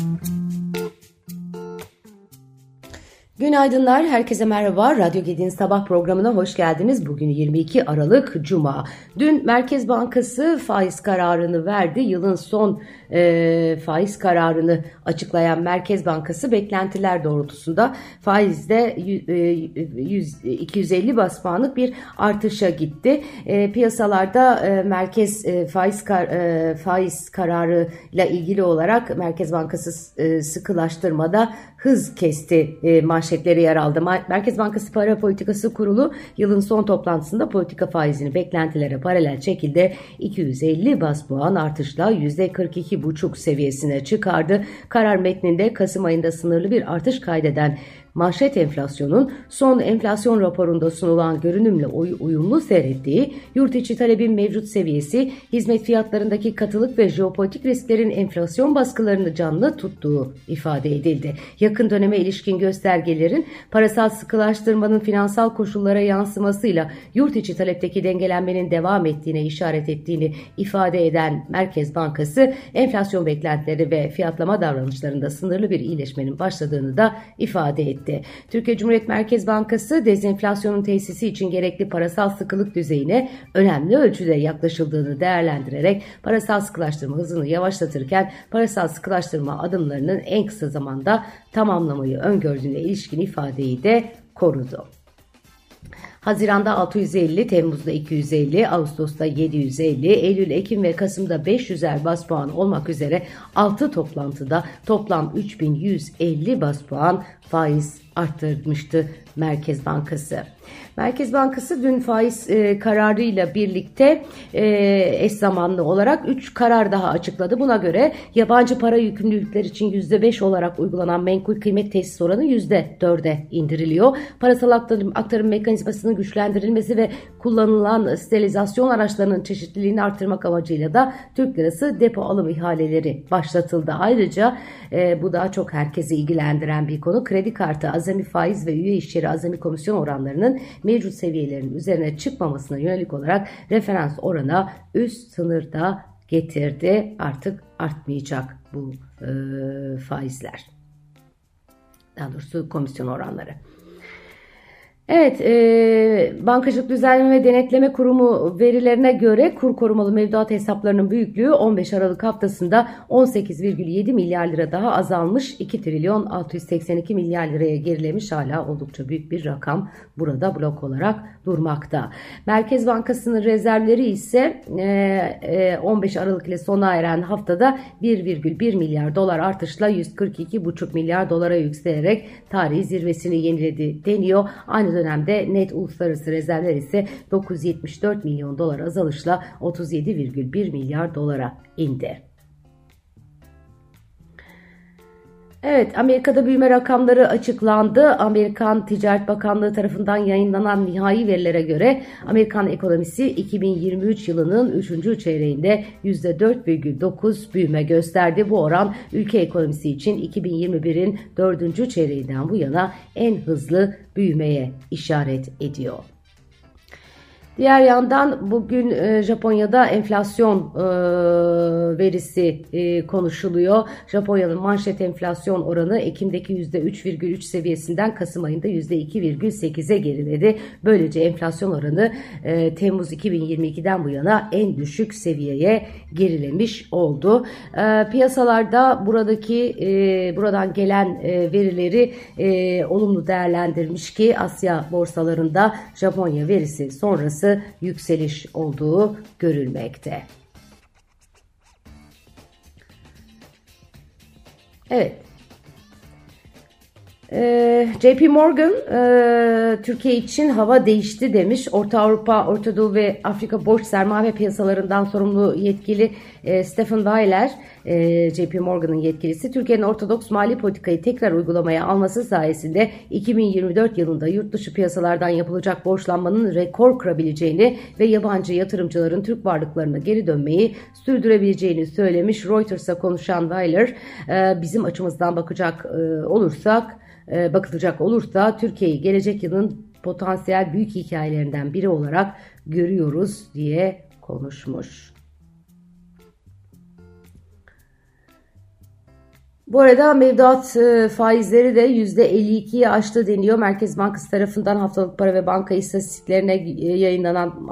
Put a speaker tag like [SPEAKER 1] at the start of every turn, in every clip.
[SPEAKER 1] Mm-hmm. Günaydınlar, herkese merhaba. Radyo Gedi'nin sabah programına hoş geldiniz. Bugün 22 Aralık Cuma. Dün Merkez Bankası faiz kararını verdi. Yılın son e, faiz kararını açıklayan Merkez Bankası beklentiler doğrultusunda faizde e, 100, 250 bas puanlık bir artışa gitti. E, piyasalarda e, merkez e, faiz kar, e, faiz kararı ile ilgili olarak Merkez Bankası e, sıkılaştırmada hız kesti e, manşetleri yer aldı. Merkez Bankası Para Politikası Kurulu yılın son toplantısında politika faizini beklentilere paralel şekilde 250 bas puan artışla %42,5 seviyesine çıkardı. Karar metninde Kasım ayında sınırlı bir artış kaydeden manşet enflasyonun son enflasyon raporunda sunulan görünümle uyumlu seyrettiği, yurt içi talebin mevcut seviyesi, hizmet fiyatlarındaki katılık ve jeopolitik risklerin enflasyon baskılarını canlı tuttuğu ifade edildi. Yakın döneme ilişkin göstergelerin parasal sıkılaştırmanın finansal koşullara yansımasıyla yurt içi talepteki dengelenmenin devam ettiğine işaret ettiğini ifade eden Merkez Bankası, enflasyon beklentileri ve fiyatlama davranışlarında sınırlı bir iyileşmenin başladığını da ifade etti etti. Türkiye Cumhuriyet Merkez Bankası dezenflasyonun tesisi için gerekli parasal sıkılık düzeyine önemli ölçüde yaklaşıldığını değerlendirerek parasal sıkılaştırma hızını yavaşlatırken parasal sıkılaştırma adımlarının en kısa zamanda tamamlamayı öngördüğüne ilişkin ifadeyi de korudu. Haziranda 650, Temmuz'da 250, Ağustos'ta 750, Eylül, Ekim ve Kasım'da 500'er bas puan olmak üzere 6 toplantıda toplam 3150 bas puan faiz arttırmıştı Merkez Bankası. Merkez Bankası dün faiz e, kararıyla birlikte e, eş zamanlı olarak 3 karar daha açıkladı. Buna göre yabancı para yükümlülükler için %5 olarak uygulanan menkul kıymet tesis oranı %4'e indiriliyor. Parasal aktarım, aktarım mekanizmasının güçlendirilmesi ve kullanılan sterilizasyon araçlarının çeşitliliğini arttırmak amacıyla da Türk lirası depo alım ihaleleri başlatıldı. Ayrıca e, bu daha çok herkesi ilgilendiren bir konu. Kredi kartı, azami faiz ve üye işçileri azami komisyon oranlarının mevcut seviyelerin üzerine çıkmamasına yönelik olarak referans orana üst sınırda getirdi. Artık artmayacak bu e, faizler. Daha doğrusu komisyon oranları. Evet, e, Bankacılık Düzenleme ve Denetleme Kurumu verilerine göre kur korumalı mevduat hesaplarının büyüklüğü 15 Aralık haftasında 18,7 milyar lira daha azalmış 2 trilyon 682 milyar liraya gerilemiş hala oldukça büyük bir rakam burada blok olarak durmakta. Merkez Bankası'nın rezervleri ise e, 15 Aralık ile sona eren haftada 1,1 milyar dolar artışla 142,5 milyar dolara yükselerek tarihi zirvesini yeniledi deniyor. Aynı dönemde net uluslararası rezervler ise 974 milyon dolar azalışla 37,1 milyar dolara indi. Evet, Amerika'da büyüme rakamları açıklandı. Amerikan Ticaret Bakanlığı tarafından yayınlanan nihai verilere göre Amerikan ekonomisi 2023 yılının 3. çeyreğinde %4,9 büyüme gösterdi. Bu oran ülke ekonomisi için 2021'in 4. çeyreğinden bu yana en hızlı büyümeye işaret ediyor. Diğer yandan bugün e, Japonya'da enflasyon e, verisi e, konuşuluyor. Japonya'nın manşet enflasyon oranı Ekim'deki %3,3 seviyesinden Kasım ayında %2,8'e geriledi. Böylece enflasyon oranı Temmuz 2022'den bu yana en düşük seviyeye gerilemiş oldu. Piyasalarda buradaki buradan gelen verileri olumlu değerlendirmiş ki Asya borsalarında Japonya verisi sonrası yükseliş olduğu görülmekte. Evet. Ee, JP Morgan e, Türkiye için hava değişti demiş. Orta Avrupa, Orta Doğu ve Afrika borç sermaye piyasalarından sorumlu yetkili e, Stephen Weiler e, JP Morgan'ın yetkilisi Türkiye'nin ortodoks mali politikayı tekrar uygulamaya alması sayesinde 2024 yılında yurt dışı piyasalardan yapılacak borçlanmanın rekor kırabileceğini ve yabancı yatırımcıların Türk varlıklarına geri dönmeyi sürdürebileceğini söylemiş. Reuters'a konuşan Weiler bizim açımızdan bakacak olursak e, bakılacak olursa Türkiye'yi gelecek yılın potansiyel büyük hikayelerinden biri olarak görüyoruz diye konuşmuş. Bu arada mevduat e, faizleri de %52'yi aştı deniyor. Merkez Bankası tarafından haftalık para ve banka istatistiklerine e, yayınlanan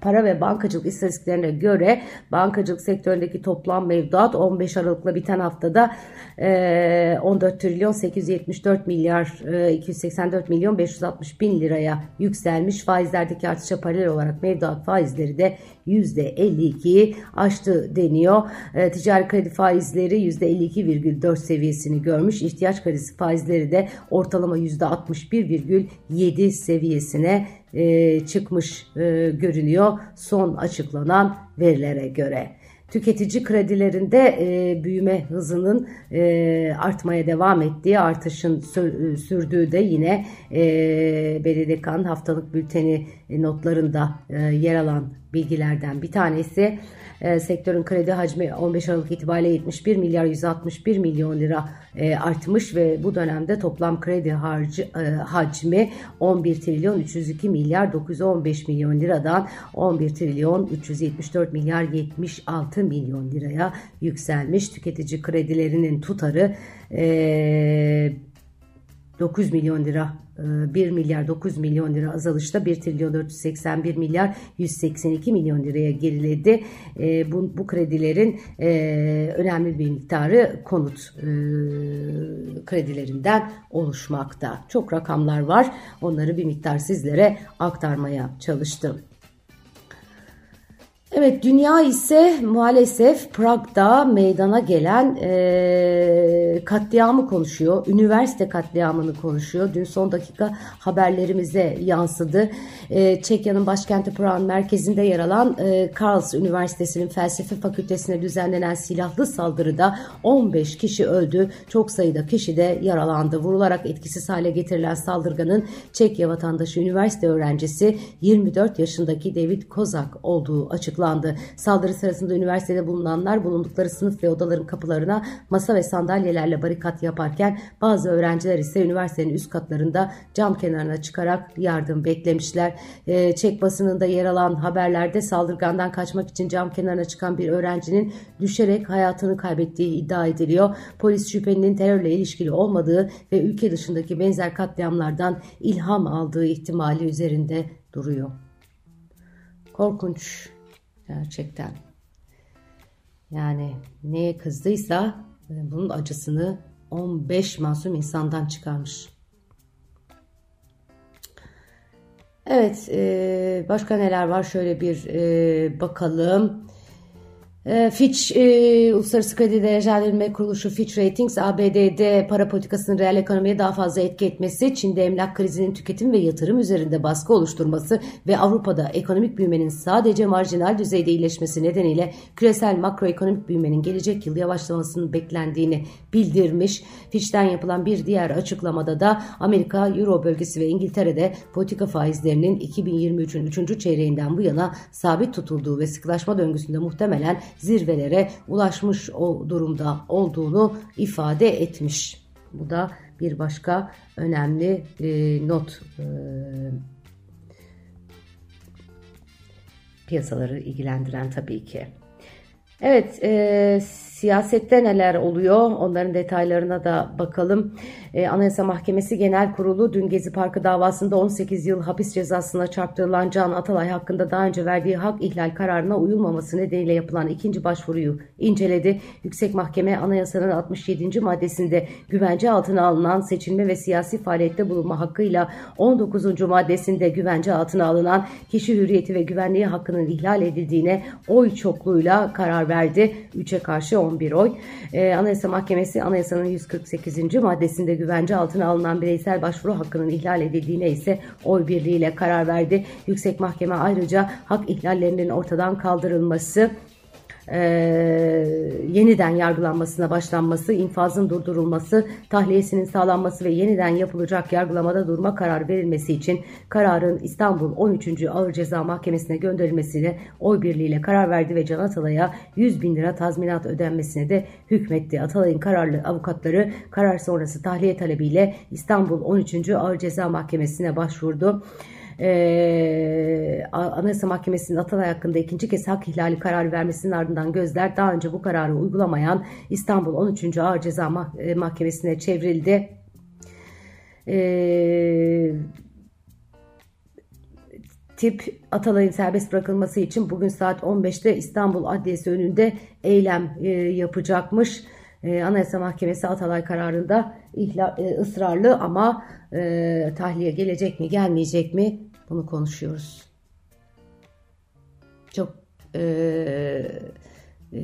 [SPEAKER 1] para ve bankacılık istatistiklerine göre bankacılık sektöründeki toplam mevduat 15 Aralık'la biten haftada 14 e, trilyon 874 milyar 284 milyon 560 bin liraya yükselmiş. Faizlerdeki artışa paralel olarak mevduat faizleri de %52'yi aştı deniyor. E, ticari kredi faizleri %52,4 seviyesini görmüş. İhtiyaç kredisi faizleri de ortalama %61,7 seviyesine e, çıkmış e, görünüyor son açıklanan verilere göre. Tüketici kredilerinde e, büyüme hızının e, artmaya devam ettiği, artışın sür, sürdüğü de yine e, BDDK'nın haftalık bülteni notlarında e, yer alan bilgilerden bir tanesi. E, sektörün kredi hacmi 15 Aralık itibariyle 71 milyar 161 milyon lira e, artmış ve bu dönemde toplam kredi harcı, e, hacmi 11 trilyon 302 milyar 915 milyon liradan 11 trilyon 374 milyar 76 milyon liraya yükselmiş. Tüketici kredilerinin tutarı e, 9 milyon lira 1 e, milyar 9 milyon lira azalışta 1 trilyon 481 milyar 182 milyon liraya geriledi. E, bu, bu kredilerin e, önemli bir miktarı konut kredilerinden oluşmakta. Çok rakamlar var. Onları bir miktar sizlere aktarmaya çalıştım. Evet dünya ise maalesef Prag'da meydana gelen e, katliamı konuşuyor. Üniversite katliamını konuşuyor. Dün son dakika haberlerimize yansıdı. E, Çekya'nın başkenti Prag'ın merkezinde yer alan e, Karls Üniversitesi'nin felsefe fakültesine düzenlenen silahlı saldırıda 15 kişi öldü. Çok sayıda kişi de yaralandı. Vurularak etkisiz hale getirilen saldırganın Çekya vatandaşı üniversite öğrencisi 24 yaşındaki David Kozak olduğu açıklandı. Saldırı sırasında üniversitede bulunanlar bulundukları sınıf ve odaların kapılarına masa ve sandalyelerle barikat yaparken bazı öğrenciler ise üniversitenin üst katlarında cam kenarına çıkarak yardım beklemişler. E, Çek basınında yer alan haberlerde saldırgandan kaçmak için cam kenarına çıkan bir öğrencinin düşerek hayatını kaybettiği iddia ediliyor. Polis şüphelinin terörle ilişkili olmadığı ve ülke dışındaki benzer katliamlardan ilham aldığı ihtimali üzerinde duruyor. Korkunç Gerçekten. Yani neye kızdıysa e, bunun acısını 15 masum insandan çıkarmış. Evet, başka neler var? Şöyle bir bakalım. Ee, Fitch, e, Uluslararası Kredi Derecelendirme Kuruluşu Fitch Ratings, ABD'de para politikasının reel ekonomiye daha fazla etki etmesi, Çin'de emlak krizinin tüketim ve yatırım üzerinde baskı oluşturması ve Avrupa'da ekonomik büyümenin sadece marjinal düzeyde iyileşmesi nedeniyle küresel makroekonomik büyümenin gelecek yıl yavaşlamasının beklendiğini bildirmiş. Fitch'ten yapılan bir diğer açıklamada da Amerika, Euro bölgesi ve İngiltere'de politika faizlerinin 2023'ün 3. çeyreğinden bu yana sabit tutulduğu ve sıkılaşma döngüsünde muhtemelen zirvelere ulaşmış o durumda olduğunu ifade etmiş. Bu da bir başka önemli e, not e, piyasaları ilgilendiren tabii ki. Evet, e, Siyasette neler oluyor? Onların detaylarına da bakalım. Ee, Anayasa Mahkemesi Genel Kurulu dün Gezi Parkı davasında 18 yıl hapis cezasına çarptırılan Can Atalay hakkında daha önce verdiği hak ihlal kararına uyulmaması nedeniyle yapılan ikinci başvuruyu inceledi. Yüksek Mahkeme Anayasanın 67. maddesinde güvence altına alınan seçilme ve siyasi faaliyette bulunma hakkıyla 19. maddesinde güvence altına alınan kişi hürriyeti ve güvenliği hakkının ihlal edildiğine oy çokluğuyla karar verdi. 3'e karşı 10 11 oy. E, Anayasa Mahkemesi anayasanın 148. maddesinde güvence altına alınan bireysel başvuru hakkının ihlal edildiğine ise oy birliğiyle karar verdi. Yüksek Mahkeme ayrıca hak ihlallerinin ortadan kaldırılması e, yeniden yargılanmasına başlanması, infazın durdurulması, tahliyesinin sağlanması ve yeniden yapılacak yargılamada durma kararı verilmesi için kararın İstanbul 13. Ağır Ceza Mahkemesi'ne gönderilmesine oy birliğiyle karar verdi ve Can Atalay'a 100 bin lira tazminat ödenmesine de hükmetti. Atalay'ın kararlı avukatları karar sonrası tahliye talebiyle İstanbul 13. Ağır Ceza Mahkemesi'ne başvurdu. E, Anayasa Mahkemesi'nin Atalay hakkında ikinci kez hak ihlali kararı vermesinin ardından gözler daha önce bu kararı uygulamayan İstanbul 13. Ağır Ceza e, Mahkemesi'ne çevrildi. Eee tip Atalay'ın serbest bırakılması için bugün saat 15'te İstanbul Adliyesi önünde eylem e, yapacakmış. E, Anayasa Mahkemesi Atalay kararında ihla, e, ısrarlı ama e, tahliye gelecek mi gelmeyecek mi bunu konuşuyoruz. Çok e, e,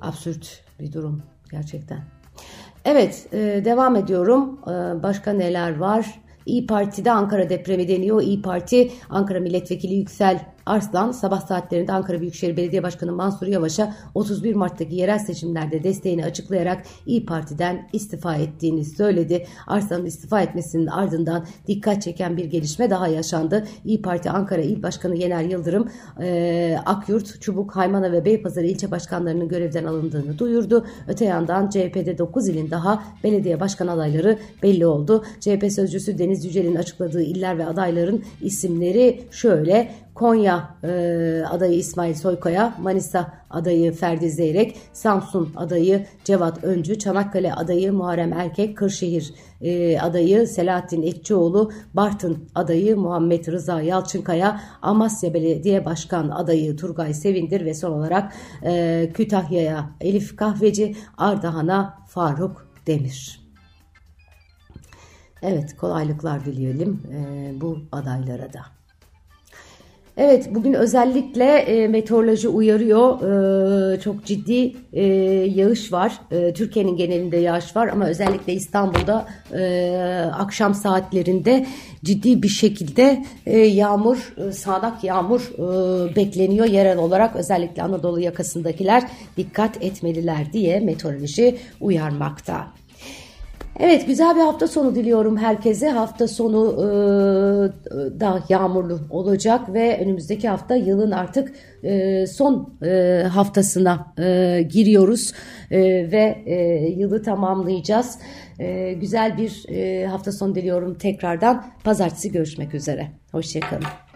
[SPEAKER 1] absürt bir durum gerçekten. Evet e, devam ediyorum. E, başka neler var? İyi Parti'de Ankara depremi deniyor. İyi Parti Ankara Milletvekili Yüksel Arslan sabah saatlerinde Ankara Büyükşehir Belediye Başkanı Mansur Yavaş'a 31 Mart'taki yerel seçimlerde desteğini açıklayarak İyi Parti'den istifa ettiğini söyledi. Arslan'ın istifa etmesinin ardından dikkat çeken bir gelişme daha yaşandı. İyi Parti Ankara İl Başkanı Yener Yıldırım e, Akyurt, Çubuk, Haymana ve Beypazarı ilçe başkanlarının görevden alındığını duyurdu. Öte yandan CHP'de 9 ilin daha belediye başkan adayları belli oldu. CHP sözcüsü Deniz Yücel'in açıkladığı iller ve adayların isimleri şöyle Konya e, adayı İsmail Soykaya, Manisa adayı Ferdi Zeyrek, Samsun adayı Cevat Öncü, Çanakkale adayı Muharrem Erkek, Kırşehir e, adayı Selahattin Etçioğlu, Bartın adayı Muhammed Rıza Yalçınkaya, Amasya Belediye Başkan adayı Turgay Sevindir ve son olarak e, Kütahya'ya Elif Kahveci, Ardahan'a Faruk Demir. Evet kolaylıklar dileyelim e, bu adaylara da. Evet bugün özellikle e, meteoroloji uyarıyor. E, çok ciddi e, yağış var. E, Türkiye'nin genelinde yağış var ama özellikle İstanbul'da e, akşam saatlerinde ciddi bir şekilde e, yağmur, e, sağanak yağmur e, bekleniyor. Yerel olarak özellikle Anadolu yakasındakiler dikkat etmeliler diye meteoroloji uyarmakta. Evet güzel bir hafta sonu diliyorum herkese. Hafta sonu e, da yağmurlu olacak ve önümüzdeki hafta yılın artık e, son e, haftasına e, giriyoruz e, ve e, yılı tamamlayacağız. E, güzel bir e, hafta sonu diliyorum tekrardan. Pazartesi görüşmek üzere. Hoşçakalın.